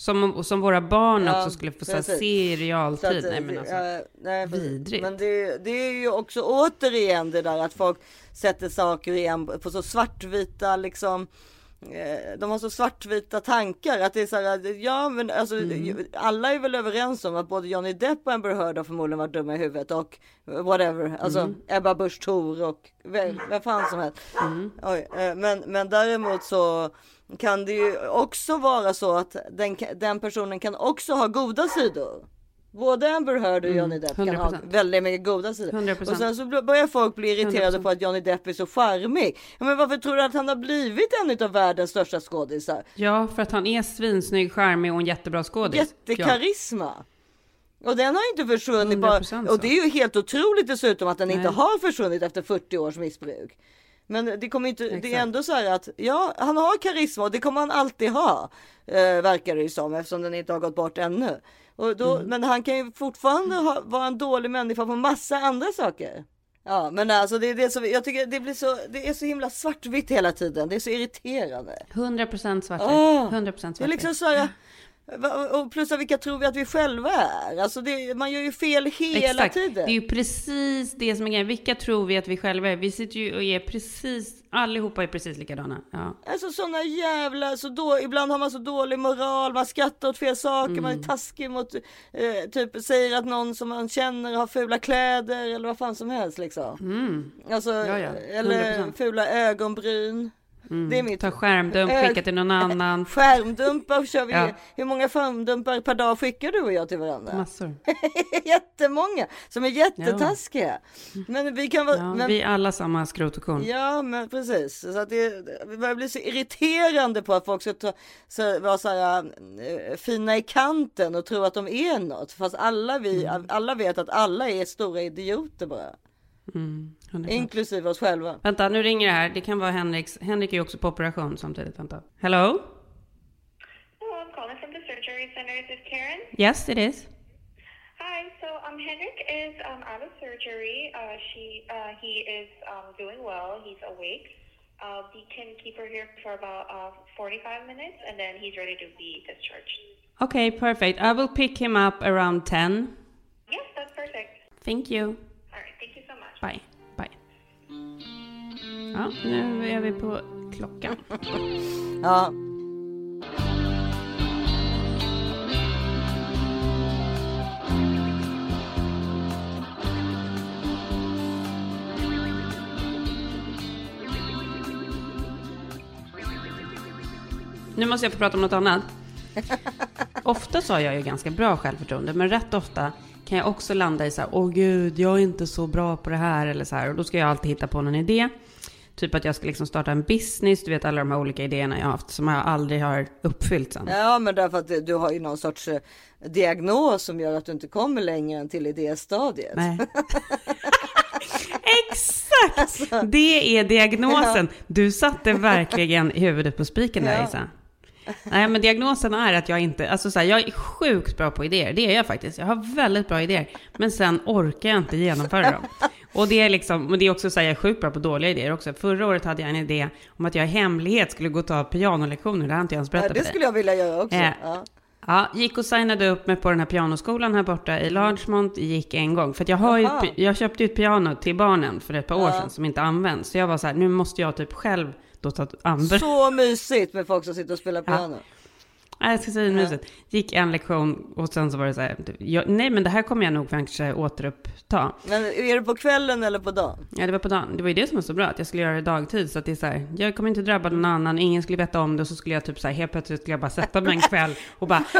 Som, som våra barn ja, också skulle få se i realtid. Att, nej men alltså, ja, nej, vidrigt. Men det, det, är ju också återigen det där att folk sätter saker igen på så svartvita liksom eh, de har så svartvita tankar att det är så här, ja men alltså mm. alla är väl överens om att både Johnny Depp och Amber Heard har förmodligen varit dumma i huvudet och whatever, alltså mm. Ebba Busch Thor och vem, vem fan som helst. Mm. Oj, eh, men, men däremot så kan det ju också vara så att den, den personen kan också ha goda sidor. Både Amber Heard och Johnny Depp mm, kan ha väldigt mycket goda sidor. 100%. Och sen så börjar folk bli irriterade 100%. på att Johnny Depp är så charmig. men varför tror du att han har blivit en av världens största skådisar? Ja, för att han är svinsnygg, charmig och en jättebra skådis. Jättekarisma. Ja. Och den har inte försvunnit bara. Och det är ju helt otroligt dessutom att den Nej. inte har försvunnit efter 40 års missbruk. Men det kommer inte, Exakt. det är ändå så här att ja, han har karisma och det kommer han alltid ha. Eh, verkar det ju som eftersom den inte har gått bort ännu. Och då, mm. Men han kan ju fortfarande ha, vara en dålig människa på massa andra saker. Ja, men alltså det är det som jag tycker det blir så. Det är så himla svartvitt hela tiden. Det är så irriterande. 100% svartvitt. Oh, 100% svartvitt. Det är liksom så här, och plus att vilka tror vi att vi själva är? Alltså det, man gör ju fel hela Exakt. tiden. Det är ju precis det som är grejen. Vilka tror vi att vi själva är? Vi sitter ju och är precis, allihopa är precis likadana. Ja. Alltså sådana jävla, så då, ibland har man så dålig moral, man skrattar åt fel saker, mm. man är mm. taskig mot, eh, typ säger att någon som man känner har fula kläder eller vad fan som helst liksom. Mm. Alltså, ja, ja. eller fula ögonbryn. Mm. Det är mitt... Ta skärmdump, skicka till någon annan. Skärmdumpar kör vi. Ja. Hur många skärmdumpar per dag skickar du och jag till varandra? Massor. Jättemånga som är jättetaskiga. Ja. Men vi kan vara... Ja, men... Vi är alla samma skrot och korn. Ja, men precis. Så att det, vi börjar bli så irriterande på att folk ska ta, så, vara så här äh, fina i kanten och tro att de är något. Fast alla vi, mm. alla vet att alla är stora idioter bara. Mm, Inklusive oss själva. Vänta, nu ringer det här. Det kan vara Henriks. Henrik är ju också på operation samtidigt. Vänta. Hello? Hello, I'm calling from the surgery center. Is this Karen? Yes, it is. Hi. So, um, Henrik is um, out of surgery. Uh, she, uh, he is um, doing well. He's awake. Uh, we can keep her here for about uh, 45 minutes, and then he's ready to be discharged. Okay, perfect. I will pick him up around 10. Yes, that's perfect. Thank you. Bye. Bye. Ja, nu är vi på klockan. ja. Nu måste jag få prata om något annat. Ofta så har jag ju ganska bra självförtroende, men rätt ofta kan jag också landa i så här, åh gud, jag är inte så bra på det här eller så här. Och då ska jag alltid hitta på någon idé. Typ att jag ska liksom starta en business, du vet alla de här olika idéerna jag har haft som jag aldrig har uppfyllt sen. Ja, men därför att du har ju någon sorts eh, diagnos som gör att du inte kommer längre än till idéstadiet. Nej. Exakt! Alltså, det är diagnosen. Ja. Du satte verkligen huvudet på spiken där, ja. Isa. Nej, men diagnosen är att jag inte, alltså så här, jag är sjukt bra på idéer, det är jag faktiskt. Jag har väldigt bra idéer, men sen orkar jag inte genomföra dem. Och det är liksom, men det är också så här, jag är sjukt bra på dåliga idéer också. Förra året hade jag en idé om att jag i hemlighet skulle gå och ta pianolektioner, det har inte jag ens berättat ja, Det skulle jag vilja göra också. Eh, ja. Ja, gick och signade upp mig på den här pianoskolan här borta i Largemont. Gick en gång. För jag, har ju, jag köpte ju ett piano till barnen för ett par år sedan som inte används. Så jag var så här, nu måste jag typ själv då tagit Amber. Så mysigt med folk som sitter och spelar piano. Ja. Nej, jag ska säga mysigt. Gick en lektion och sen så var det så här, jag, nej men det här kommer jag nog kanske återuppta. Men är det på kvällen eller på dagen? Ja, det var på dagen. Det var ju det som var så bra, att jag skulle göra det dagtid. Så att det är så här, jag kommer inte drabba någon annan, ingen skulle veta om det. Och så skulle jag typ så här, helt plötsligt skulle jag bara sätta mig en kväll och bara...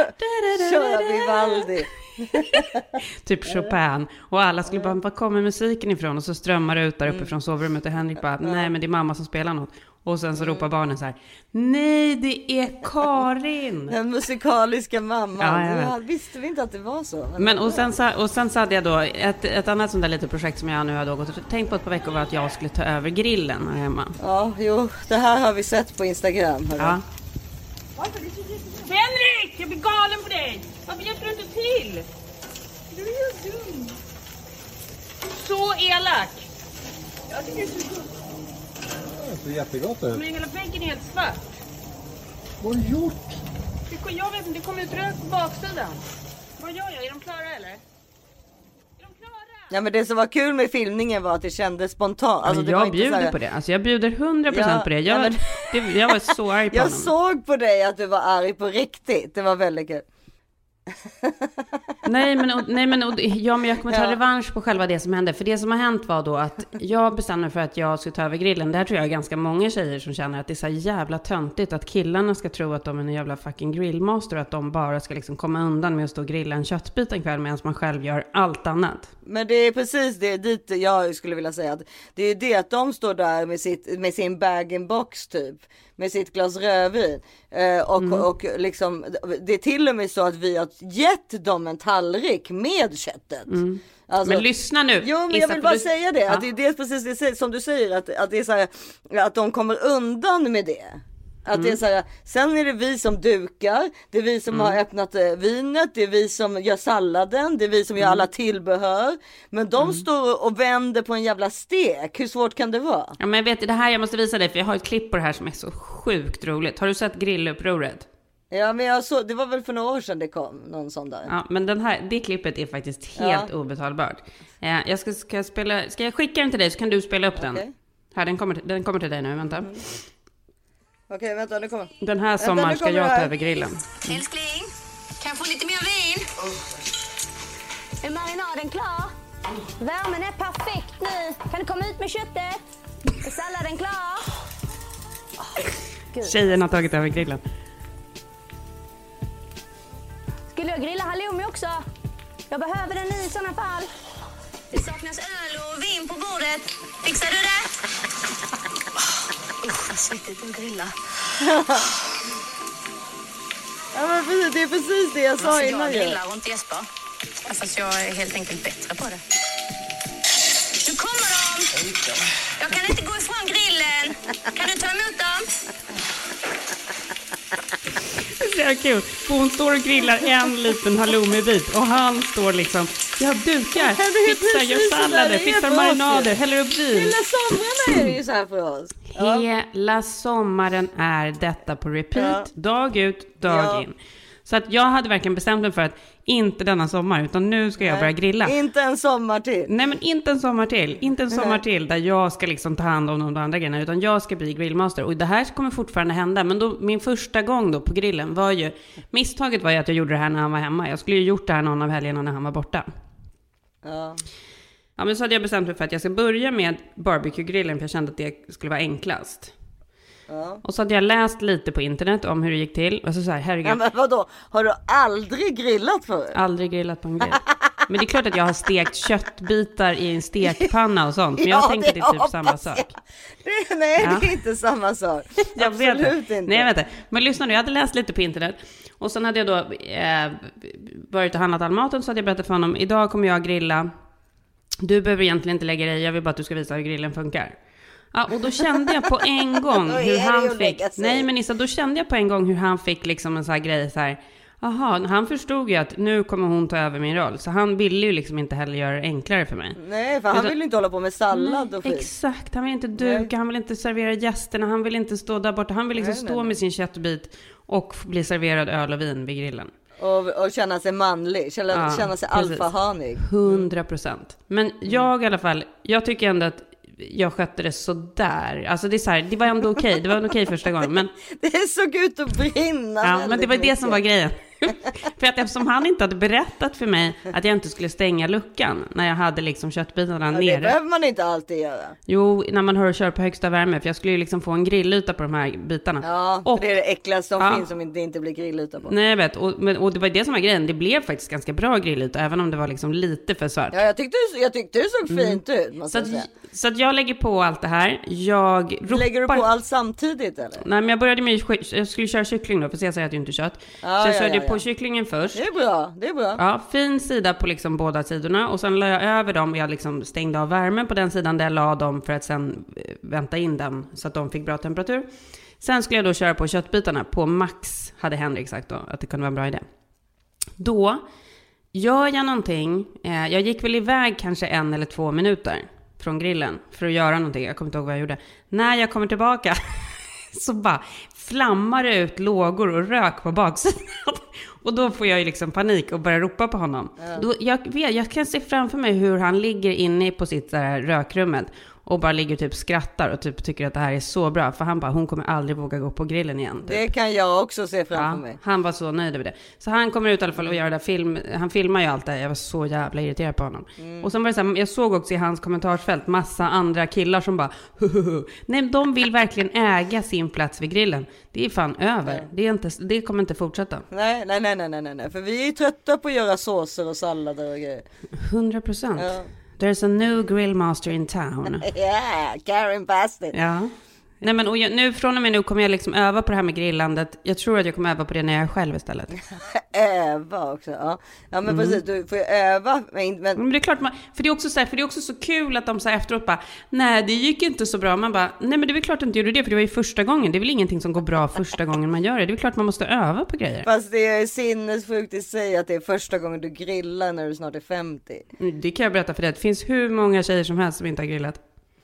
Köra Vivaldi. typ Chopin. Och alla skulle bara, var kommer musiken ifrån? Och så strömmar det ut där uppifrån sovrummet och Henrik bara, nej men det är mamma som spelar något. Och sen så ropar barnen så här, nej det är Karin! Den musikaliska mamman. Ja. Ja, visste vi inte att det var så? Men och sen, så, och sen så hade jag då ett, ett annat sånt där litet projekt som jag nu har då gått och tänkt på ett par veckor var att jag skulle ta över grillen här hemma. Ja, jo, det här har vi sett på Instagram. hörru. Ja. Henrik! Jag blir galen på dig! Varför hjälper du inte till? Du är ju dum. Så elak! Jag tycker det är så gott. Det ser jättegott ut. Men hela väggen är helt svart. Vad har du gjort? Det jag vet inte, det kom ut rök på baksidan. Vad gör jag? Är de klara eller? Ja men det som var kul med filmningen var att det kändes spontant. Alltså, det var jag inte bjuder här- på det. Alltså jag bjuder 100% Ja, på det. ja, Jag, men- det. Jag var så arg på Jag honom. såg på dig att du var arg på riktigt. Det var väldigt kul. Nej men, och, nej, men, och, ja, men jag kommer ta Ja. revansch på själva det som hände. För det som har hänt var då att jag bestämde mig för att jag skulle ta över grillen. Det här tror jag är ganska många tjejer som känner att det är så jävla töntigt att killarna ska tro att de är en jävla fucking grillmaster och att de bara ska liksom komma undan med att stå och grilla en köttbit en kväll medan man själv gör allt annat. Men det är precis det dit jag skulle vilja säga att det är det att de står där med, sitt, med sin bag-in-box typ. Med sitt glas rödvin. Eh, och, Mm. och liksom det är till och med så att vi har gett dem en tallrik med köttet. Alltså- men lyssna nu. Jo men jag vill bara du- säga det. Ja. Att det är det precis det som du säger att, att det är så här, att de kommer undan med det. Att Mm. det är så här, sen är det vi som dukar, det är vi som Mm. har öppnat eh, vinet, det är vi som gör salladen, det är vi som gör Mm. alla tillbehör. Men de står och vänder på en jävla stek, hur svårt kan det vara? Ja, men vet, det här jag måste visa dig, för jag har ett klipp på det här som är så sjukt roligt. Har du sett grillupproret? Ja men jag så, det var väl för några år sedan det kom, någon sån där. Ja, men den här, det klippet är faktiskt helt Ja. obetalbart. Eh, jag ska, ska, jag spela, ska jag skicka den till dig så kan du spela upp den? Okej. Här, den kommer, den kommer till dig nu, vänta. Okej vänta nu kommer. Den här sommaren ska jag ta över grillen. Älskling, kan jag få lite mer vin? Är marinaden klar? Värmen är perfekt nu. Kan du komma ut med köttet? Är salladen klar? Gud. Tjejen har tagit över grillen. Skulle jag grilla halloumi också? Jag behöver den i sådana fall. Det saknas öl och vin på bordet. Fixar du det? Usch, vad svettigt att grilla. Ja men precis, det är precis det jag sa Varför innan jag grillar och inte Jesper? Fast jag är helt enkelt bättre på det. Nu kommer de! Jag kan inte gå ifrån grillen. Kan du ta emot dem? Det är så jävla kul. För hon står och grillar en liten halloumibit och han står liksom, jag dukar, fixar, gör sallader, fixar marinader, häller upp vin. Hela somrarna är det ju så här för oss. Hela sommaren är detta på repeat, Ja. dag ut, dag Ja. in. Så att jag hade verkligen bestämt mig för att inte denna sommar, utan nu ska jag börja grilla. Inte en sommar till. Nej men inte en sommar till, inte en sommar Nej. till där jag ska liksom ta hand om de andra grejerna, utan jag ska bli grillmaster. Och det här kommer fortfarande hända, men då, min första gång då på grillen var ju, misstaget var ju att jag gjorde det här när han var hemma. Jag skulle ju gjort det här någon av helgerna när han var borta. Ja. Ja men så hade jag bestämt mig för att jag ska börja med barbecue-grillen, för jag kände att det skulle vara enklast. Ja. Och så hade jag läst lite på internet om hur det gick till. Och så sa jag, herregud, Ja, men vadå, har du aldrig grillat förut? aldrig grillat på en grill. Men det är klart att jag har stekt köttbitar i en stekpanna och sånt. Men jag Ja, tänker att det är typ samma jag. sak. Det, nej, Ja. det är inte samma sak. Jag vet Absolut det. inte. Nej, jag vet det. Men lyssna nu, jag hade läst lite på internet. Och sen hade jag då eh, varit och handlat all maten, så hade jag berättat för honom, idag kommer jag grilla. Du behöver egentligen inte lägga dig i, jag vill bara att du ska visa hur grillen funkar. Ja, och då kände jag på en gång hur han fick... Nej, men Issa, då kände jag på en gång hur han fick liksom en sån här grej så här... Jaha, han förstod ju att nu kommer hon ta över min roll. Så han ville ju liksom inte heller göra det enklare för mig. Nej, för han Utan- vill ju inte hålla på med sallad och skit. Exakt, han vill inte duka, han vill inte servera gästerna, han vill inte stå där borta. Han vill liksom Nej, nej, stå nej. med sin köttbit och bli serverad öl och vin vid grillen. Och, och känna sig manlig, känna, Ja, känna sig alfahanig. 100 procent. Men jag i alla fall, jag tycker ändå att jag skötte det sådär. Alltså det är så här, det var ändå okej, det var okej första gången. Men, Det såg ut att brinna ja, men det var det som var grejen. för att eftersom han inte hade berättat för mig att jag inte skulle stänga luckan när jag hade liksom köttbitarna Ja, nere. det behöver man inte alltid göra. Jo, när man hör och kör på högsta värme, för jag skulle ju liksom få en grillyta på de här bitarna. Ja, Och- det är det äckligaste som Ja. finns som inte, inte blir grillyta på. Nej, jag vet. Och, men, och det var det som var grejen. Det blev faktiskt ganska bra grillyta, även om det var liksom lite för svart. Ja, jag tyckte, jag tyckte det såg fint ut. Så att, säga. så att jag lägger på allt det här. Jag ropar... Lägger du på allt samtidigt eller? Nej, men jag började med... Jag skulle köra kyckling då, för jag säger att jag inte kött. Ja, så jag ja, körde ja, ja. På kycklingen först. Det är bra, det är bra. Ja, fin sida på liksom båda sidorna och sen la jag över dem och jag liksom stängde av värmen på den sidan där jag la dem för att sen eh, vänta in den så att de fick bra temperatur. Sen skulle jag då köra på köttbitarna på max, hade Henrik sagt då, att det kunde vara en bra idé. Då gör jag någonting, eh, jag gick väl iväg kanske en eller två minuter från grillen för att göra någonting, jag kommer inte ihåg vad jag gjorde. När jag kommer tillbaka så bara flammar det ut lågor och rök på baksidan. Och då får jag ju liksom panik och börjar ropa på honom. Då, jag, jag kan se framför mig hur han ligger inne på sitt där rökrummet och bara ligger och typ skrattar och typ tycker att det här är så bra. För han bara, hon kommer aldrig våga gå på grillen igen. Typ. Det kan jag också se framför Ja, mig. han var så nöjd över det. Så han kommer ut i alla fall och gör det där film. Han filmar ju allt det här. Jag var så jävla irriterad på honom. Mm. Och sen var det så här, jag såg också i hans kommentarsfält massa andra killar som bara "Huhuhu." Nej, de vill verkligen äga sin plats vid grillen. Det är fan över. Det, är inte, det kommer inte fortsätta. Nej, nej, nej, nej, nej, nej, nej, för vi är trötta på att göra såser och sallader och grejer. 100 procent. Ja. There's a new grill master in town. Yeah, Karen Bastin. Ja. Nej men och jag, nu från och med nu kommer jag liksom öva på det här med grillandet. Jag tror att jag kommer öva på det när jag är själv istället. Öva också. Ja, ja men precis. Du får ju öva. Men, men Men det är klart, man, för, det är också så här, för det är också så kul att de så här efteråt bara, nej det gick inte så bra. Man bara, nej men det är väl klart att du inte gjorde det, för det var ju första gången. Det är väl ingenting som går bra första gången man gör det. Det är väl klart man måste öva på grejer. Fast det är sinnessjukt i sig att det är första gången du grillar när du snart är 50. Mm, Det kan jag berätta för dig, det finns hur många tjejer som helst som inte har grillat.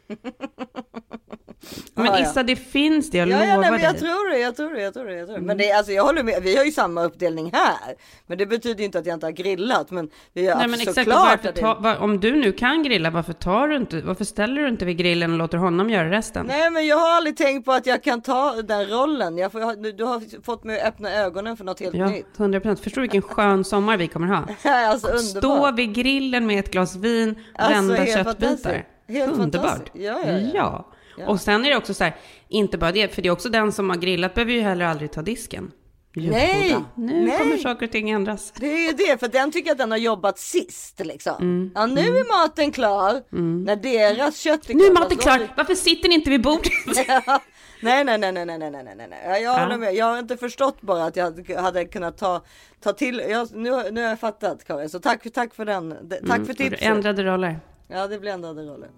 Men Ja, ja. Issa, det finns det, jag Ja, lovar ja nej, men jag dig. tror det, jag tror det, jag tror det. Jag tror det. Men det alltså, jag håller med, vi har ju samma uppdelning här. Men det betyder ju inte att jag inte har grillat. Men vi har Nej men exakt, varför det- ta, var, om du nu kan grilla, varför tar du inte, varför ställer du inte vid grillen och låter honom göra resten? Nej men jag har aldrig tänkt på att jag kan ta den rollen. Jag får, du, du har fått mig att öppna ögonen för något helt Ja, nytt. 100 procent. Förstår du vilken skön sommar vi kommer ha? alltså Stå underbart. vid grillen med ett glas vin, Alltså, vända köttbitar. Helt Underbart. fantastiskt. Ja, ja, ja. Ja. Och sen är det också så här, inte bara det, för det är också den som har grillat behöver ju heller aldrig ta disken. Djurfoda. Nej, nu nej. kommer saker och ting ändras. Det är ju det, för den tycker att den har jobbat sist liksom. Mm. Ja, nu mm. är maten klar. Mm. När deras kött är. Nu är maten klar, alltså, vi... varför sitter ni inte vid bordet? ja. Nej, nej, nej, nej, nej, nej, nej, jag håller ja. med. Jag har inte förstått bara att jag hade kunnat ta, ta till. Jag, nu, nu har jag fattat Karin, så tack, tack för den. Tack mm. för tipset. Ändrade roller. Ja, det blir ändrade roller.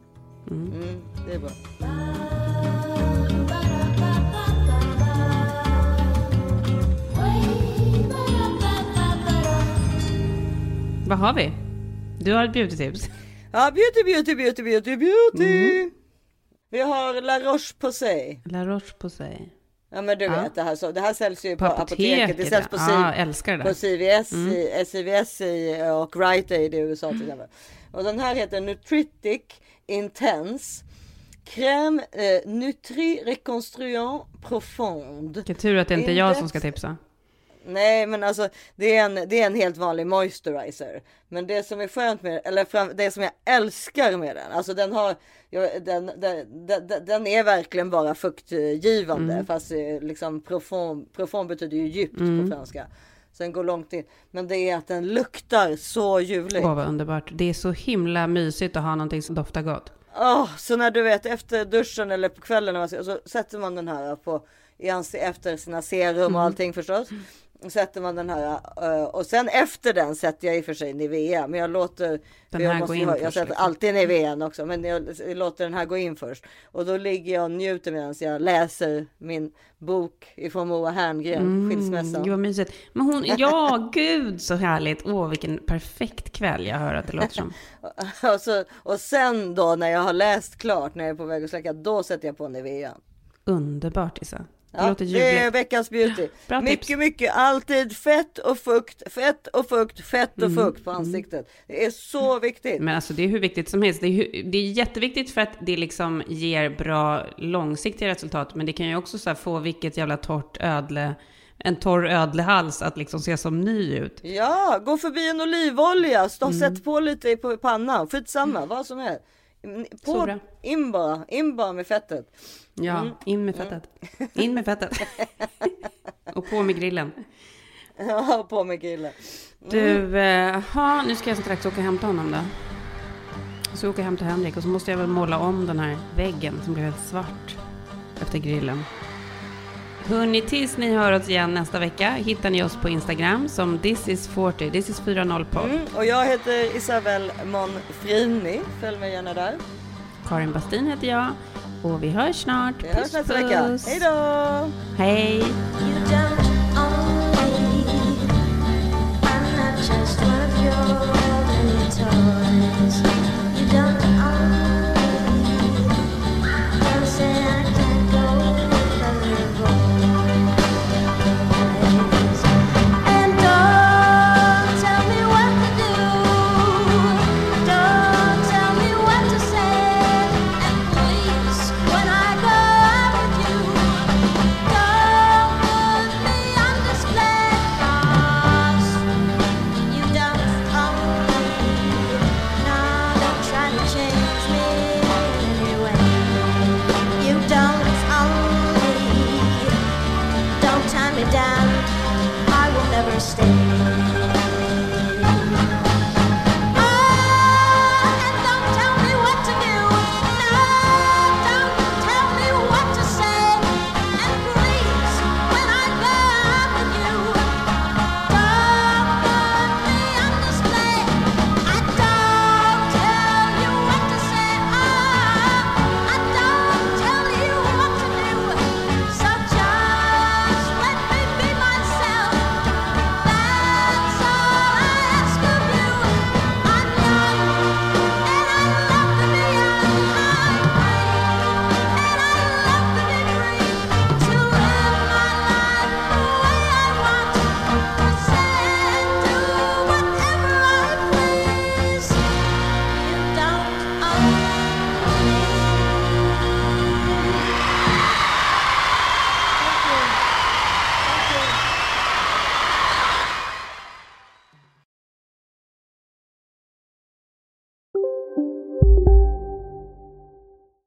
Mm. Mm, det är bra. Vad har vi? Du har ett beautytips. Ja, beauty, beauty, beauty, beauty, beauty. Mm. Vi har La Roche-Posay. La Roche-Posay. Ja men du Ja. vet det här, så, det här säljs ju på, På apoteket. Det apoteket, säljs på, ja. Det på. CVS, Mm. i, eh, CVS i, och Rite Aid i USA till exempel. Och den här heter Nutritic Intense Crème eh, Nutri Reconstruant Profonde. Vilken tur att det inte är jag som ska tipsa. Nej men alltså det är, en, det är en helt vanlig moisturizer. Men det som är skönt med eller fram, det som jag älskar med den, alltså den har, jag, den, den, den, den är verkligen bara fuktgivande. Mm. Fast liksom profond, profond betyder ju djupt Mm. på franska. Så den går långt in. Men det är att den luktar så ljuvligt. Åh vad underbart. Det är så himla mysigt att ha någonting som doftar gott. Åh, så när du vet efter duschen eller på kvällen när man, ska- så sätter man den här på i efter sina serum Mm. och allting förstås. Sätter man den här eh, och sen efter den sätter jag i och för sig Nivea men jag låter Den för jag här måste Jag först, sätter liksom. alltid Nivean också men jag låter den här gå in först och då ligger jag och njuter medan jag läser min bok ifrån Moa Herngren, Skilsmässan. Mm, Gud vad mysigt. Men hon, ja gud så härligt. Åh vilken perfekt kväll jag hör att det låter som. och, så, och sen då när jag har läst klart när jag är på väg att släcka då sätter jag på Nivean. Underbart Issa. Det Ja, låter det är ljuvligt. veckans beauty. Bra mycket, tips. mycket, alltid fett och fukt, fett och fukt, fett och Mm, fukt på ansiktet. Det är så viktigt. Men alltså det är hur viktigt som helst. Det är, det är jätteviktigt för att det liksom ger bra långsiktiga resultat. Men det kan ju också så få vilket jävla torrt ödle en torr ödlehals att liksom se som ny ut. Ja, gå förbi en olivolja, stå, mm. sätt på lite på pannan, skitsamma, mm. vad som helst. På, in bara, in bara med fettet. Ja, mm. in med fettet. In med fettet. och på med grillen. Ja, på med grillen. Mm. Du, eh, nu ska jag strax åka och hämta honom då. Så åker jag hem till Henrik och så måste jag väl måla om den här väggen som blev helt svart efter grillen. Hörni, tills ni hör oss igen nästa vecka hittar ni oss på Instagram som this is 40, this is 40 podd. Mm, och jag heter Isabel Monfrini, följ mig gärna där. Karin Bastin heter jag och vi hörs snart. Vi hörs nästa vecka. Hej då! Hej!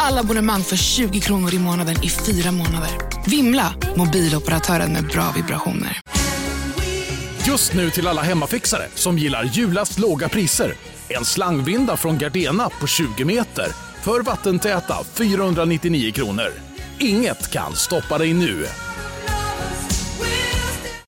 Alla abonnemang för 20 kronor i månaden i fyra månader. Vimla! Mobiloperatören med bra vibrationer. Just nu till alla hemmafixare som gillar julast låga priser. En slangvinda från Gardena på 20 meter för vattentäta 499 kronor. Inget kan stoppa dig nu.